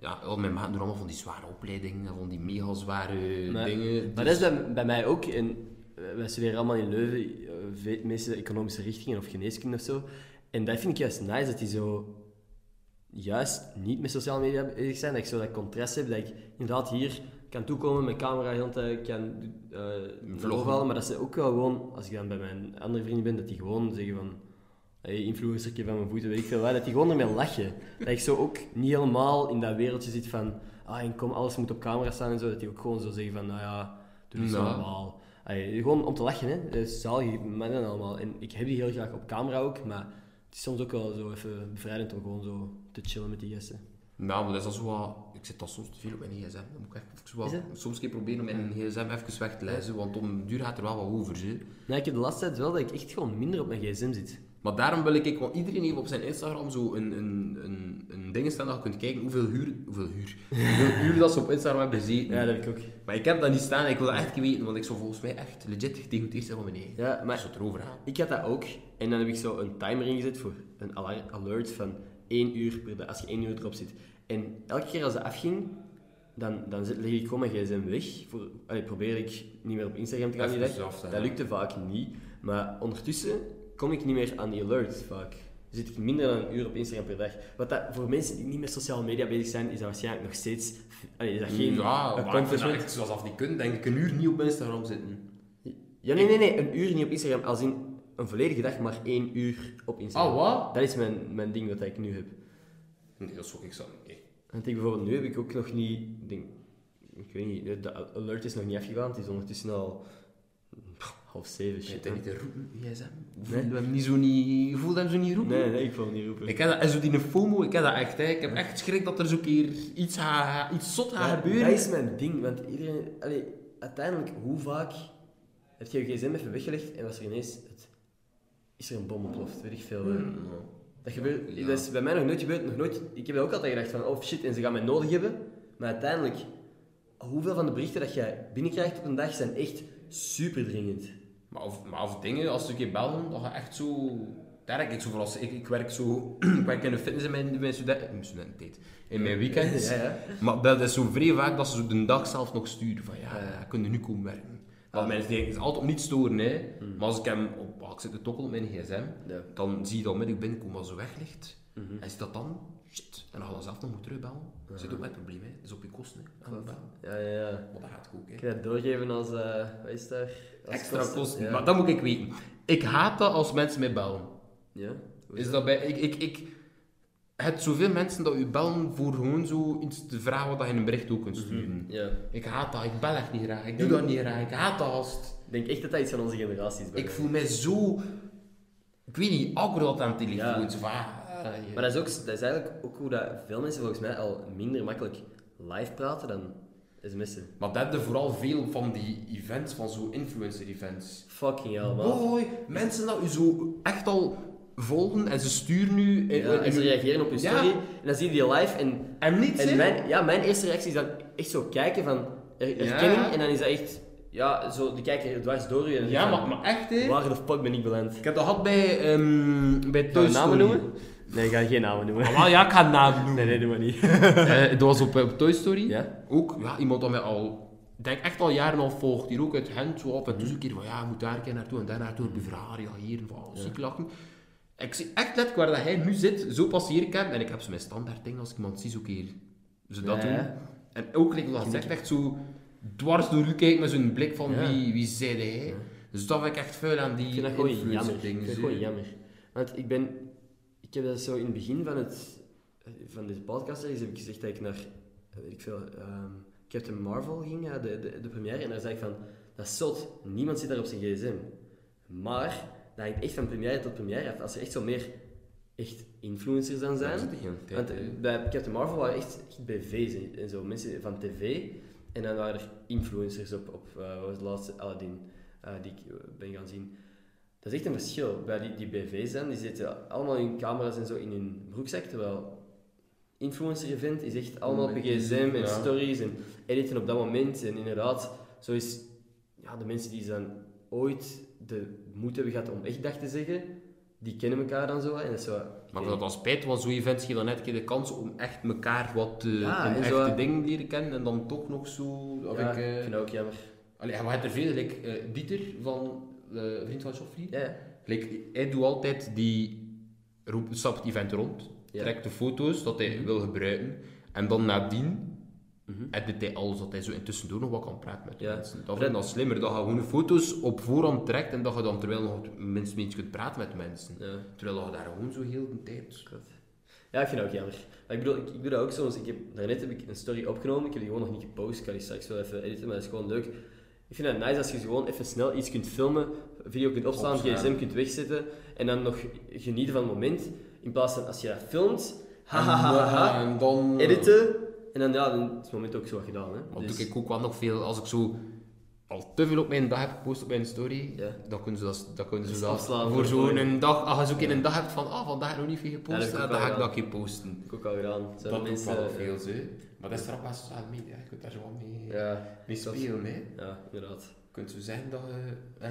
ja, al mijn doen allemaal van die zware opleidingen, van die mega zware Maar- dingen. Maar dat is bij, bij mij ook. En eh, wij studeren allemaal in Leuven, eh, meeste economische richtingen of geneeskunde of zo. En dat vind ik juist nice, dat die zo juist niet met sociale media bezig zijn. Dat ik zo dat contrast heb, dat ik inderdaad hier kan toekomen met camera heel tijd, kan eh vloggen maar dat ze ook wel gewoon, als ik dan bij mijn andere vrienden ben, dat die gewoon zeggen van hey, influencertje van mijn voeten, weet ik veel wat, dat die gewoon ermee lachen. Dat ik zo ook niet helemaal in dat wereldje zit van ah, en kom, alles moet op camera staan en zo, dat die ook gewoon zo zeggen van, nou ja, doe het normaal. Gewoon om te lachen, hè. Dat is zalig, mannen allemaal. En ik heb die heel graag op camera ook, maar is soms ook wel zo even bevrijdend om gewoon zo te chillen met die gasten. Ja, maar dat is al zo wat... Ik zit al soms te veel op mijn gsm. Dan moet ik zo wat, soms keer proberen om mijn gsm even weg te lezen, want om duur gaat er wel wat over. Hè. Nee, ik heb de laatste tijd wel dat ik echt gewoon minder op mijn gsm zit. Maar daarom wil ik, want iedereen heeft op zijn Instagram zo een, een, een, een ding staan dat je kunt kijken hoeveel uur, hoeveel uur, hoeveel uur dat ze op Instagram hebben gezeten. Ja, dat heb ik ook. Maar ik heb dat niet staan ik wil dat echt weten, want ik zou volgens mij echt legit het eerste van mijn eigen. Ja, maar het erover gaat. Ik had dat ook. En dan heb ik zo een timer ingezet voor een alert van 1 uur per dag, als je 1 uur erop zit. En elke keer als dat afging, dan, dan leg ik gewoon mijn gsm weg. Voor, allee, probeer ik niet meer op Instagram te gaan die dag. Dat lukte vaak niet. Maar ondertussen kom ik niet meer aan die alert vaak. Zit ik minder dan een uur op Instagram per dag. Wat dat, voor mensen die niet met sociale media bezig zijn, is dat waarschijnlijk nog steeds... Allee, is dat geen ja, dat accomplishment? echt zoals af die kunt, denk ik een uur niet op Instagram zitten. Ja, nee, nee, nee. Een uur niet op Instagram. Als in een volledige dag, maar één uur op Instagram. Ah, wat? Dat is mijn, mijn ding wat ik nu heb. Nee, dat is ook ik zo. Nee. Want ik bijvoorbeeld nu heb ik ook nog niet... ik Denk, ik weet niet, de- de alert is nog niet afgegaan. Het is ondertussen al pff, half zeven. Shit, niet te roepen, gsm. Nee. Voelde hem niet zo niet... Je voelde hem zo niet roepen? Nee, nee, ik wil niet roepen. Ik heb dat, en zo die FOMO, ik heb dat echt, hè. Ik heb echt schrik dat er zo keer iets, gaat, iets zot gaat Ja, gebeuren. Dat is mijn ding, want iedereen... Allee, uiteindelijk, hoe vaak heb je je gsm even weggelegd en was er ineens... Het, is er een bom ontploft, weet ik veel. Hmm. Dat, gebeurt, Ja. dat is bij mij nog nooit gebeurd. Nog nooit, ik heb ook altijd gedacht van, oh shit, en ze gaan mij nodig hebben. Maar uiteindelijk, hoeveel van de berichten dat jij binnenkrijgt op een dag zijn echt super dringend. Maar of, maar of dingen, als ze een keer bellen, dan ga echt zo... Daar heb ik zo voor ik, ik werk zo... ik werk in de fitness in mijn, mijn, student, in mijn studententijd. In mijn weekends. Ja, ja. Maar dat is zo vrij vaak dat ze zo de dag zelf nog sturen. Van ja, Ja, kun je nu komen werken. Want mensen denken, het is altijd om niet storen, hè. Maar als ik hem op... ik zit te tokkelen op mijn gsm, Ja. dan zie je dat onmiddellijk binnenkomen als zo weg ligt. Mhm. En is dat dan? Shit. En dan ga je zelf nog moeten terugbellen. Dat zit ook met het probleem, hè. Dat is op je kosten, hè. het. Ja, ja, ja. Maar dat gaat goed, hè. Ik ga dat doorgeven als, eh wat is daar? Extra kosten. Ja. Maar dat moet ik weten. Ik haat dat als mensen mij bellen. Ja? Is dat bij... Ik... ik, ik het zoveel mensen dat u bellen voor gewoon zo iets te vragen wat je in een bericht ook kunt sturen. Ja. Ik haat dat, ik bel echt niet graag, ik doe dat niet graag, ik haat dat als Ik denk echt dat dat iets van onze generatie is. Ik mij. voel mij zo... Ik weet niet, awkward aan het telefoon. Ja. Ah, Maar dat is, ook, dat is eigenlijk ook hoe dat veel mensen volgens mij al minder makkelijk live praten dan sms'en. Maar dat hebben vooral veel van die events, van zo influencer-events. Fucking hell, man. Boy, mensen dat u zo echt al volgen en ze sturen nu... in- Ja, en ze reageren op je Ja. story en dan zie je die live en, En niet, en mijn, ja, mijn eerste reactie is dan echt zo kijken van er- erkenning Ja. en dan is dat echt, ja, zo, die kijken dwars door je en Ja, maar, maar echt, hè? waar de fuck ben ik beland? Ik heb dat gehad bij, ehm bij Toy namen noemen? Nee, ik ga geen namen noemen. Wel, ja, ik ga namen noemen. Nee, nee, doe maar niet. Eh, dat was op, op Toy Story. Ja? Ook ja, iemand dat mij al, ik denk echt al jaren al volgt. Hier ook uit Gent, zo af en toe zo'n keer van ja, je moet daar een keer naartoe en daar naartoe. Op je vragen reageren, van ziek lachen. Ik zie echt letterlijk waar dat hij nu zit, zo passeer ik hem. En ik heb zo mijn standaard ding als ik iemand zie, zo keer ze dat Ja, doen. ja. En ook, like, dat zegt echt zo dwars door u kijken met zo'n blik van Ja. wie, wie zei hij. Dus dat vind ik echt vuil aan die Ik vind dat gewoon influencer jammer. Ik dingen. vind het zo. gewoon jammer. Want ik ben... Ik heb dat zo in het begin van, het, van deze podcast ergens heb ik gezegd dat ik naar, eh, weet ik veel, ehm, Captain Marvel ging, ja, de, de, de première. En daar zei ik van, dat is zot. Niemand zit daar op zijn gsm. Maar, dat hangt echt van première tot première af. Als er echt zo meer echt influencers dan zijn. de Want eh, bij Captain Marvel waren echt, echt BV's en, zo, mensen van tv. En dan waren er influencers op, op eh, wat was het laatste, Aladdin, eh, die ik eh, ben gaan zien. Dat is echt een verschil. Bij die, die BV's dan, die zitten allemaal hun camera's en zo in hun broekzak, terwijl influencer-event is echt allemaal op je gsm en Ja. stories en editen op dat moment. En inderdaad, zo is ja, de mensen die dan ooit de moed hebben gehad om echt dag te zeggen, die kennen elkaar dan zo. En dat is zo Maar ik dat al spijt, want zo'n events geven dan net een keer de kans om echt elkaar wat eh Ja, echte zo- dingen leren kennen en dan toch nog zo... Ja, ik, eh, ik vind dat ook jammer. allee, maar je hebt er veel, like, eh, Dieter van eh, Vriend van Joffrey. Ja. Like, hij doet altijd die... Roep, stapt het event rond, trekt de foto's dat hij wil gebruiken en dan nadien Mhm. edit hij alles dat hij zo intussen door nog wat kan praten met de Ja. mensen. Dat vind ik dan slimmer, dat je gewoon de foto's op voorhand trekt en dat je dan terwijl nog minstens eens kunt praten met mensen. Ja. Terwijl je daar gewoon zo heel de tijd... Ja, ik vind dat ook jammer. Maar ik bedoel, ik, ik doe dat ook soms. Ik heb, daarnet heb ik een story opgenomen, ik heb die gewoon nog niet gepost. Ik kan die straks wel even editen, maar dat is gewoon leuk. Ik vind het nice als je gewoon even snel iets kunt filmen, video kunt opslaan, gsm kunt wegzetten en dan nog genieten van het moment. In plaats van als je dat filmt, ha ha ha ha, ha, En dan... editen en dan, ja, dan is het moment ook zo gedaan. Hè. Dus- doe ik ook wel nog veel, als ik zo al te veel op mijn dag heb gepost op mijn story, Ja. dan kunnen ze dat, dan kunnen ze Dus dat afslaan voor zo'n dag, als je ook in een dag hebt van, ah, vandaag heb ik nog niet veel gepost, dat ja, ook dan ga ik dat keer posten. ik ook al gedaan. Dat mensen, wel eh, veel, zo. Maar dat is vooral bij sociale media, je kunt daar zo wat mee, Ja, mee dat spelen, hè. ja, inderdaad. Je kunt zo zeggen dat je... eh,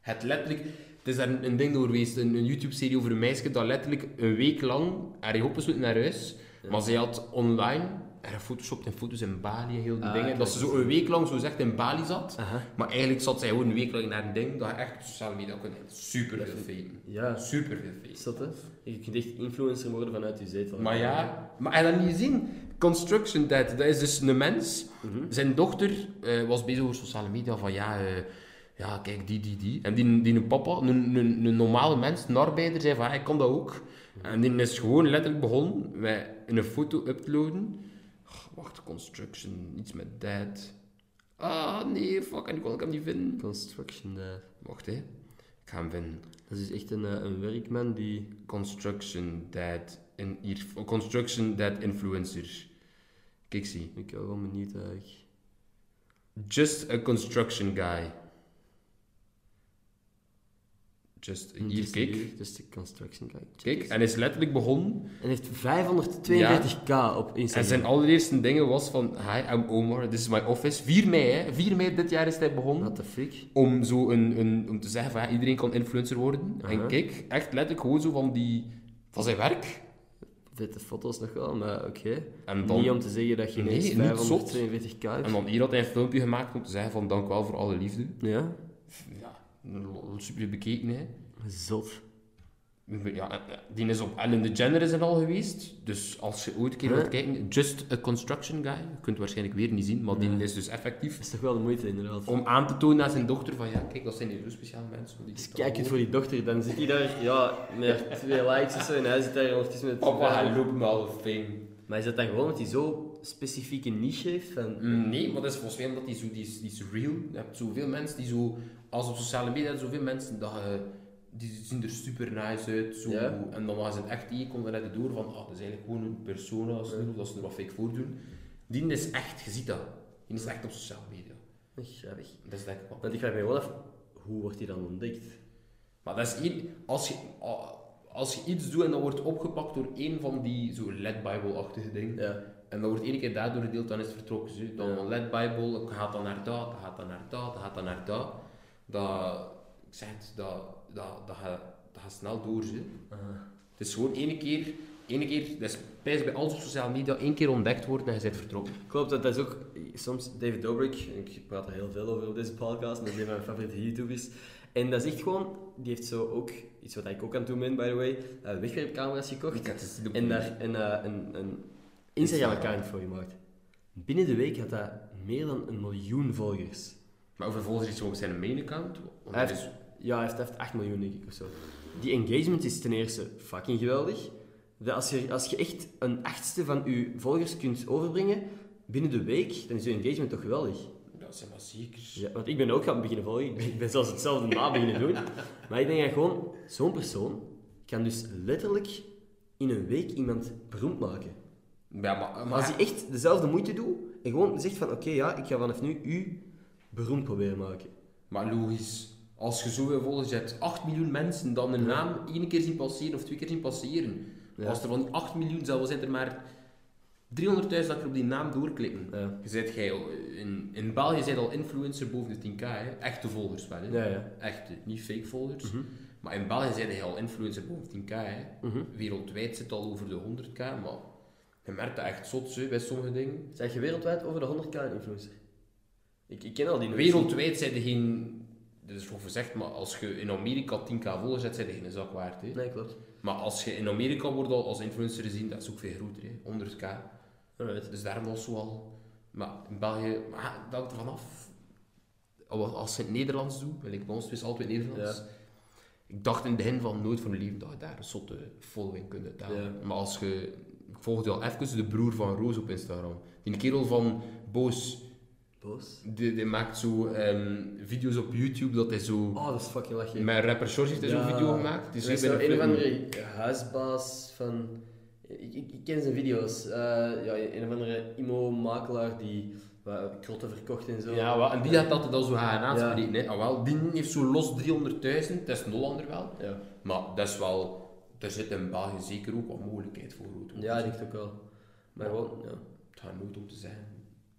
het letterlijk... Het is daar een, een ding door geweest, een, een YouTube-serie over een meisje dat letterlijk een week lang haar opgesloten naar huis, maar zij had online gefotoshopt en foto's in Bali en heel die Ah, dingen, dat ze zo een week lang zo zegt in Bali zat, maar eigenlijk zat zij gewoon een week lang naar een ding dat je echt op sociale media kon. Super veel. Ja, Super veel is dat hè? Je kunt echt influencer worden vanuit je zetel. Maar ja, maar je dat niet gezien? Construction Dead, dat is dus een mens. Mhm. Zijn dochter eh, was bezig over sociale media van ja, eh, ja kijk die, die, die. En die, die een papa, een, een, een normale mens, een arbeider, zei van ik kan dat ook. En die is gewoon letterlijk begonnen met een foto uploaden. Oh, wacht, construction, iets met dead. Ah nee, fuck, en ik kon ik hem niet vinden. Construction, eh, Wacht hè, ik ga hem vinden. dat is echt een, eh, een werkman die... Construction Dead, in, hier, Construction Dead Influencer. Kijk, zie. Ik ben wel benieuwd eigenlijk. Just a construction guy. Just, kijk. hier, Just a construction guy. Kijk, en is letterlijk begonnen. En heeft 542k op En Instagram. zijn allereerste dingen was van... Hi, I'm Omar, this is my office. 4 mei, hè. 4 mei dit jaar is hij begonnen. What the fuck? Om, zo een, een, om te zeggen van ja, iedereen kan influencer worden. En kijk, echt letterlijk gewoon zo van die... Van zijn werk. Vette foto's nog wel, maar oké. En Niet om te zeggen dat je Nee, ineens niet zot. 542k hebt. en dan hier had hij een filmpje gemaakt om te zeggen van dank wel voor alle liefde. Ja, Ja, super bekeken, hè. zot. Ja, eh, eh, die is op Ellen DeGeneres en al geweest. Dus als je ooit een keer Huh? wilt kijken, Just a Construction Guy. Je kunt het waarschijnlijk weer niet zien, maar die Ja. is dus effectief Dat is toch wel de moeite, inderdaad. om aan te tonen aan zijn dochter van ja, kijk, dat zijn die zo speciale mensen. Die Dus kijk het voor die dochter, dan zit hij daar, ja, met twee likes of zo, en hij zit daar ondertussen met... Papa, hij loopt me al fame. Maar is dat dan gewoon omdat hij zo specifieke niche heeft? Van... Nee, maar dat is volgens mij omdat die zo, die is, die is real. Je hebt zoveel mensen die zo, als op sociale media, zoveel mensen dat je, die zien er super nice uit. Zo. En dan als het echt die komt dan net door van, ah, dat is eigenlijk gewoon een persona, of dat ze er wat fake voordoen. Die is echt, je ziet dat. Die is echt op sociale media. Grappig. Dat is denk ik wel. Want ik vraag me gewoon af, hoe wordt hij dan ontdekt? Maar dat is één, als je, als je iets doet en dat wordt opgepakt door één van die zo Led Bible-achtige dingen, en dat wordt één keer daardoor gedeeld, dan is het vertrokken. Dan Ja. een Led Bible, gaat dan naar dat, gaat dan naar dat, gaat dan naar dat. Dat, ik zeg het, dat, dat, dat, gaat, dat gaat snel door. Zo. Het is gewoon één keer, één keer, dat is bij alles op sociale media, één keer ontdekt worden en je bent vertrokken. Klopt, dat is ook soms David Dobrik, ik praat er heel veel over op deze podcast, dat is een van mijn favoriete YouTubers. En dat is echt gewoon, die heeft zo ook, iets wat ik ook aan het doen ben, by the way, eh, wegwerpcamera's gekocht. En daar een, eh, een, een Instagram-account voor gemaakt. Binnen de week had dat meer dan een miljoen volgers. Maar over volgens iets op zijn main account. Want Hij heeft, is, ja, hij heeft, hij heeft 8 miljoen, denk ik, of zo. Die engagement is ten eerste fucking geweldig. Dat als, je, als je echt een achtste van je volgers kunt overbrengen binnen de week, dan is je engagement toch geweldig. dat zijn maar zeker. Ja, want ik ben ook gaan beginnen volgen. Ik ben, ik ben zelfs hetzelfde na beginnen doen. Maar ik denk dat gewoon, zo'n persoon kan dus letterlijk in een week iemand beroemd maken. Ja, maar, Maar maar als hij echt dezelfde moeite doet en gewoon zegt van oké, ja, ik ga vanaf nu u beroemd proberen maken. Maar logisch, als je zoveel volgers hebt, 8 miljoen mensen dan een naam één keer zien passeren of twee keer zien passeren. Ja. Als er van die 8 miljoen zelfs zijn er maar 300.000 dat je op die naam doorklikken. Ja. Je zet jij al- in, in België zijn al influencer boven de 10k, hè? echte volgers wel. Hè? Ja, ja. Echte, niet fake volgers. Mhm. Maar in België zijn jij al influencer boven de 10k. Hè? Mhm. Wereldwijd zit al over de 100k, maar je merkt dat echt zot zo, bij sommige dingen. Zeg je wereldwijd over de 100k influencer? Ik, ik ken al die Wereldwijd zijn er geen... Dat is voor gezegd, maar als je in Amerika 10k volgers hebt, zijn er geen zak waard. Hè? Nee, klopt. Maar als je in Amerika wordt al als influencer gezien, dat is ook veel groter. Hè? 100k. Alright. Dus daarom was zo al... Maar in België, maar dat hangt er vanaf. Als als ze het Nederlands doen, wil ik bij ons is altijd Nederlands. Ik dacht in het begin van nooit van mijn leven dat je daar een zotte following kunt uithalen. Ja. Maar als je... Ik volgde al even de broer van Roos op Instagram. Die kerel van Boos, Boos? die, die maakt zo ehm, video's op YouTube dat hij zo... Oh, dat is fucking lachje. Met rapper Shores heeft hij zo'n video gemaakt. Die is een of andere huisbaas van... Ik, ik, ik ken zijn video's. Eh, ja, een of andere immo-makelaar die wat krotten verkocht en zo. Ja, wel, en die had dat dan zo Ja. aanspreken. hè. Ah, wel, die heeft zo los 300.000, dat is een Hollander wel. Ja, Maar dat is wel... Er zit in België zeker ook wat mogelijkheid voor. ja ik denk ook wel. Maar gewoon, ja. Het gaat nooit om te zijn.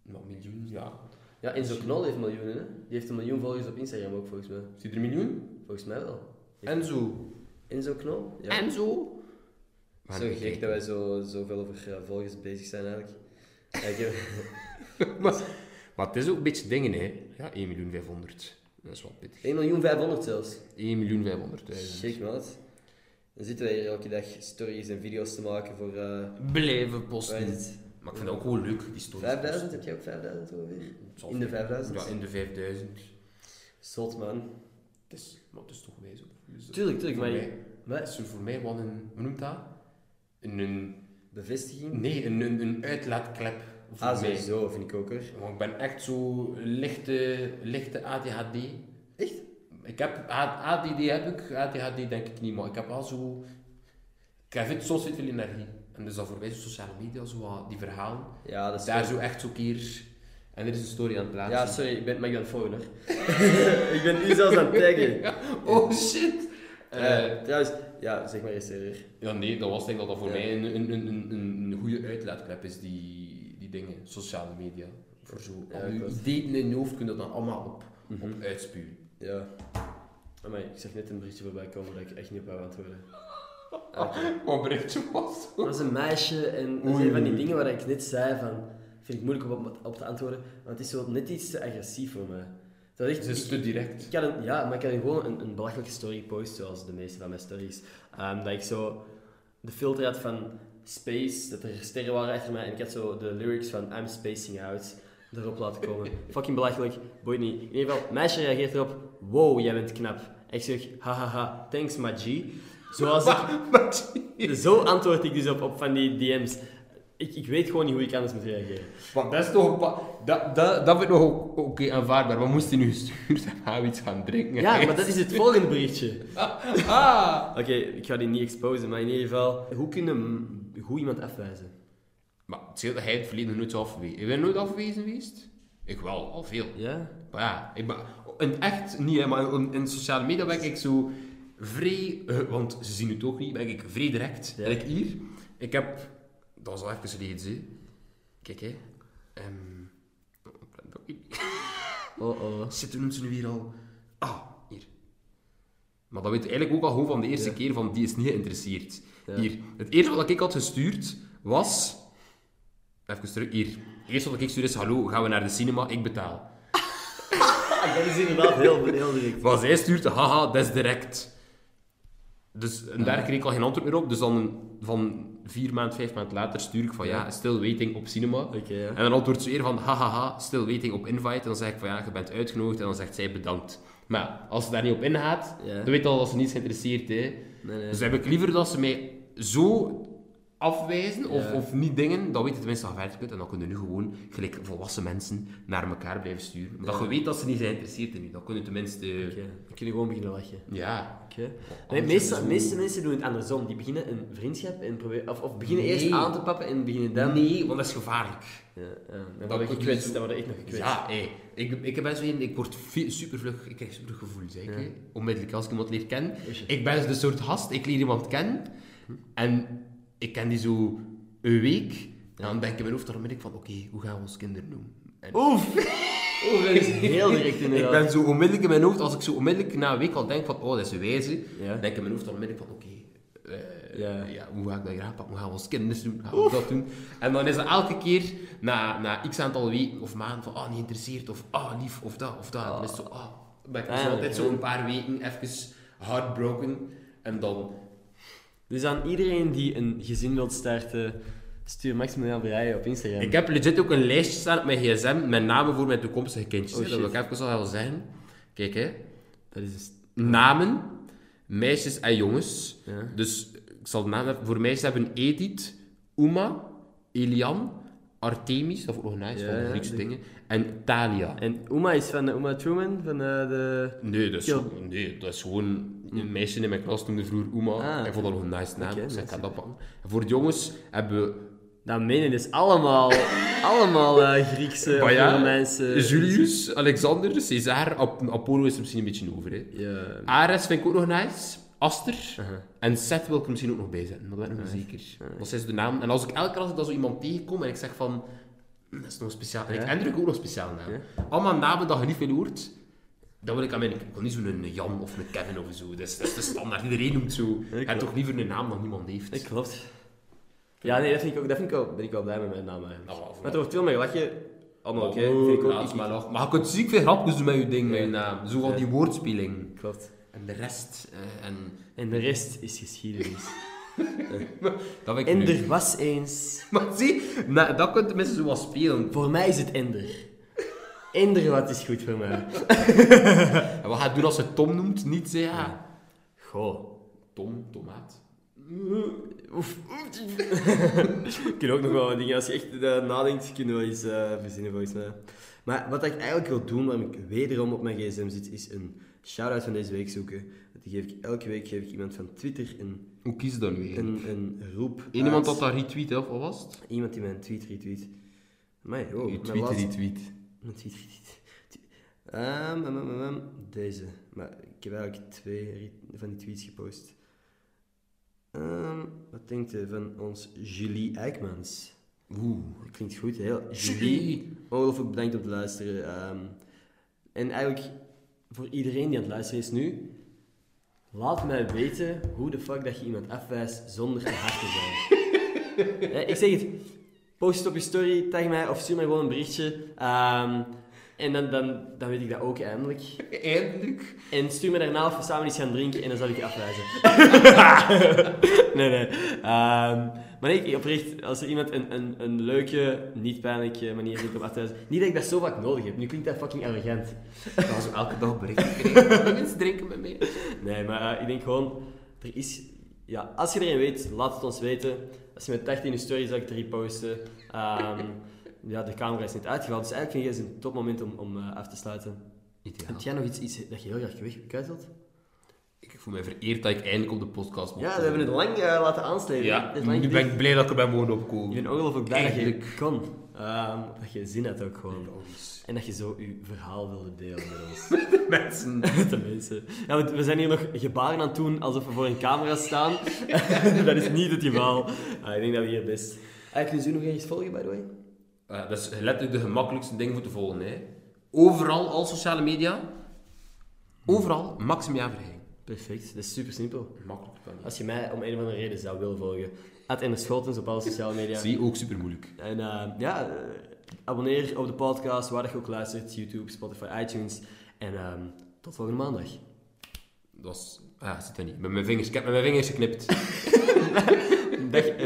Wat miljoen, ja. Ja, Enzo Knol heeft miljoenen, hè. Die heeft een miljoen volgers op Instagram ook, volgens mij. Zie je er een miljoen? Volgens mij wel. En zo. Enzo Knol? Ja. En zo. We gaan Zo gek dat wij zo, zoveel over ja, volgers bezig zijn, eigenlijk. Ja, ik heb maar, maar het is ook een beetje dingen, hè. Ja, 1 miljoen 500. Dat is wel pittig. 1 miljoen 500 zelfs. 1 miljoen 500.000. Gek, maat. Dan zitten wij hier elke dag stories en video's te maken voor... eh Blijven wat posten. Het? Maar ik vind het ook gewoon leuk, die stories. 5000? Heb jij ook 5000 ongeveer? Het zal In de veel- 5000? Ja, in de 5000. Zot, man. Het is, maar het is toch wijs op. Dus, Tuurlijk, tuurlijk, voor maar... mij- Maar is voor mij wat een, hoe noemt dat? Een, een bevestiging? nee, een, een, een uitlaatklep voor Ah, mij. sowieso, vind ik ook, hoor. Want ik ben echt zo lichte, lichte ADHD. Echt? Ik heb, ADD heb ik, ADHD denk ik niet, maar ik heb wel zo... Ik heb soms veel energie. En dus dat voor mij zo sociale media, zo wat die verhalen. Ja, dat is Daar zo echt zo keer... En er is een story aan het plaatsen. Ja, sorry, ik ben, maar ik ben volgen, ik ben nu zelfs aan het taggen. Oh shit! Eh, trouwens, ja, zeg maar eens verder. ja, nee, dat was denk ik dat dat voor Ja. mij een, een, een, een, een, goede uitlaatklep is, die, die dingen, sociale media. Voor zo, Ja, al je ideeën in je hoofd kun je dat dan allemaal op, Mhm. op uitspuwen. Ja. Amai, ik zag net een berichtje voorbij komen dat ik echt niet op wou antwoorden. Wat was Dat was een meisje en dat zijn van die dingen waar ik net zei van... Vind ik moeilijk om op, op te antwoorden, want het is zo net iets te agressief voor mij. Dat is echt, is te direct. Ik kan een, ja, maar ik kan gewoon een, een belachelijke story posten, zoals de meeste van mijn stories. Ehm, dat ik zo de filter had van Space, dat er sterren waren achter mij, en ik had zo de lyrics van I'm Spacing Out erop laten komen. Fucking belachelijk, boeit niet. In ieder geval, meisje reageert erop, wow, jij bent knap. En ik zeg, hahaha, thanks my G. Zoals ik, zo antwoord ik dus op, op van die DM's. Ik, ik weet gewoon niet hoe ik anders moet reageren. Want dat is toch een pa- dat, dat, dat vind ik nog oké aanvaardbaar. Wat moest hij nu gestuurd hebben? Gaan we iets gaan drinken? Ja, maar dat is het volgende berichtje. Ah! Oké, ik ga die niet exposen, maar in ieder geval, hoe kunnen goed iemand afwijzen? Maar het scheelt dat hij het verleden nooit afwezen. Ik ben nooit afgewezen geweest. Ik wel, al veel. Ja? Maar ja, ik ben, in het echt niet, hè, maar in, in sociale media ben ik zo vrij, eh, want ze zien het ook niet, ben ik vrij direct. Ja. En ik hier, ik heb, dat was al even geleden, hè. Kijk hè. Ehm, Oh oh. Zit noemt ze nu weer al? Ah, hier. Maar dat weet je eigenlijk ook al gewoon van de eerste Ja. keer van die is niet geïnteresseerd. Ja. Hier. Het eerste wat ik had gestuurd was. Even terug. Hier. Het eerste wat ik stuurde is: Hallo, gaan we naar de cinema? Ik betaal. Dat is inderdaad heel, heel direct. Maar zij stuurt: Haha, dat is direct. Dus en daar kreeg ik al geen antwoord meer op. Dus dan van vier maanden, vijf maanden later stuur ik van ja, still waiting op cinema. Ja. En dan antwoordt ze weer van hahaha, still waiting op invite. En dan zeg ik van ja, je bent uitgenodigd. En dan zegt zij bedankt. Maar als ze daar niet op ingaat, Ja. dan weet je al dat ze niet geïnteresseerd is. Nee, nee. Dus heb ik liever dat ze mij zo afwijzen of, of niet dingen, dan weet je tenminste dat je verder kunt. En dan kunnen nu gewoon, gelijk volwassen mensen, naar elkaar blijven sturen. Omdat Ja. je weet dat ze niet zijn geïnteresseerd in je. Dan kun je tenminste... Dan kun je gewoon beginnen lachen. Ja. Oké. Nee, Anders meeste, mensen doen het andersom. Die beginnen een vriendschap en proberen... Of, of beginnen eerst Nee. aan te pappen en beginnen dan... Nee, want dat is gevaarlijk. Ja, ja. Dan Dat gekwetst. Dan word je echt nog gekwetst. Ja. Ik, ik ben zo een, ik word super vlug, ik krijg super gevoel, zeg ik. Ja. Onmiddellijk als ik iemand leer kennen. Ik ben de soort gast, ik leer iemand kennen en ik ken die zo een week. En dan denk ik in mijn hoofd dan onmiddellijk van, oké, hoe gaan we ons kinderen noemen? En Oef! Oeh, dat is heel direct ik inderdaad. ben zo onmiddellijk in mijn hoofd, als ik zo onmiddellijk na een week al denk van, oh, dat is een wijze, Ja. dan denk ik in mijn hoofd dan onmiddellijk van, oké, eh, Ja. ja. hoe ga ik dat hier aanpakken? Hoe gaan we ons kinderen doen? Gaan we dat doen? En dan is het elke keer, na, na x aantal weken of maanden, van, ah, niet geïnteresseerd, of ah, lief, of dat, of dat. En dan is het zo, ah, ben ik dus Ah, altijd zo een paar weken even heartbroken, en dan... Dus aan iedereen die een gezin wilt starten, stuur Maximilian Breije op Instagram. Ik heb legit ook een lijstje staan op mijn gsm met namen voor mijn toekomstige kindjes. Oh, dat wil ik even al wel zeggen. Kijk, hè. Dat is dus... Namen. meisjes en jongens. Ja. Dus ik zal de naam hebben. Voor meisjes hebben Edith, Uma, Elian, Artemis, nog nice, Ja, van de Griekse de- dingen. En Thalia. En Uma is van uh, Uma Truman, van de... Nee, dat is, Kill. nee, dat is gewoon... Een meisje in mijn klas noemde vroeger Uma. Ah. Ik vond dat nog een nice naam. Dus ik ga dat pakken. En voor de jongens hebben we Dat menen is allemaal, allemaal eh, Griekse of Baja, Romeinse... Julius, Alexander, Caesar, Ap- Apollo is er misschien een beetje over. Hè. Ja. Ares vind ik ook nog nice. Aster. Aha. En Seth wil ik er misschien ook nog bij zetten, maar dat ben ik nog niet zeker. Dat zijn zo de naam. En als ik elke keer als ik dat zo iemand tegenkom en ik zeg van... "Hm, Dat is nog speciaal... En ik Ja. Hendrik ook nog speciaal naam. Allemaal namen dat je niet veel hoort. Dan wil ik aan mijn... Ik wil niet zo'n Jan of een Kevin of zo. Dat is, dat is de standaard. Iedereen noemt zo. Je hebt klopt. toch liever een naam dan niemand heeft. Dat klopt. Ja, nee, dat, vind ik ook, dat vind ik wel, ben ik wel blij met mijn naam eigenlijk. Nou, maar er wordt veel meer gelachen. Allemaal oké, Oh, vind ik ook. Ik- maar lachen. Maar je kunt ziek veel grapjes doen met je ding, met je naam. Zo van Ja. die woordspeling. Klopt. En de rest... eh, en... En de rest is geschiedenis. Dat vind ik en leuk. er was eens... Maar zie, nou, dat kunt mensen zo wel spelen. Voor mij is het Ender. Ender wat is goed voor mij. En wat gaat doen als je Tom noemt? Niet zeggen, ja... Goh. Tom, tomaat. Oef. Ik kan ook nog wel wat dingen. Als je echt eh, nadenkt, kun je wel eens eh, verzinnen volgens mij. Maar wat ik eigenlijk wil doen, waarom ik wederom op mijn gsm zit, is een shout-out van deze week zoeken. Die geef ik, elke week geef ik iemand van Twitter een, Hoe kies je nu eigenlijk? een, een roep iemand dat dat retweet, hè, of wat was het? Iemand die mijn tweet retweet. Oh, je tweet laatste- retweet. Mijn tweet retweet. Ehm, ehm, ehm, deze. Maar ik heb eigenlijk twee van die tweets gepost. Wat denkt u van ons Julie Eijkmans? Oeh. Dat klinkt goed, heel. Julie, ongelooflijk bedankt om te luisteren. En eigenlijk voor iedereen die aan het luisteren is nu, laat mij weten hoe de fuck dat je iemand afwijst zonder te hard te zijn. Ja, ik zeg het, post het op je story, tag mij of stuur mij gewoon een berichtje. Ehm, en dan, dan, dan weet ik dat ook eindelijk. Eindelijk. En stuur me daarna of we samen iets gaan drinken en dan zal ik je afwijzen. nee, nee. Ehm, maar nee, ik- oprecht, als er iemand een, een, een leuke, niet pijnlijke manier vindt om af te wijzen. Niet dat ik dat zo vaak nodig heb. Nu klinkt dat fucking arrogant. Dat was elke dag berichten krijgen. Eens drinken met mij? Nee, maar eh, ik denk gewoon, er is... Ja, als je er een weet, laat het ons weten. Als je met 80 in je story zal ik het reposten. Ehm, ja, de camera is niet uitgevallen, dus eigenlijk vind ik het een topmoment om, om eh, af te sluiten. Ideaal. Heb jij nog iets, iets dat je heel graag weg- kwijt wilt? Ik voel me vereerd dat ik eindelijk op de podcast mocht Ja, we hebben het lang eh, laten aanslepen. Ja, nu ben ik blij dat ik erbij mogen Ik opkomen. ben ongelooflijk blij dat je Eigenlijk. kon. Ehm, dat je zin had ook gewoon. En dat je zo je verhaal wilde delen met ons. Mensen. Met de mensen. Ja, want we zijn hier nog gebaren aan het doen alsof we voor een camera staan. dat is niet het geval. Ah, ik denk dat we hier best... Ah, kunnen ze u nog ergens volgen, by the way? Eh, dat is letterlijk de gemakkelijkste ding voor te volgen. Hè. Overal, al sociale media. Overal, Maximia Verheyen. Perfect, dat is super simpel. Makkelijk kan. Als je mij om een of andere reden zou willen volgen, at Ender Scholtens op alle sociale media. Zie, ook super moeilijk. En eh, ja, eh, abonneer op de podcast, waar je ook luistert. YouTube, Spotify, iTunes. En ehm, tot volgende maandag. Dat was... Ah, zit er niet. Met mijn vingers, ik heb met mijn vingers geknipt.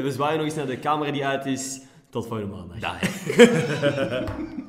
We zwaaien nog eens naar de camera die uit is. Tot volgende maandag. Dag.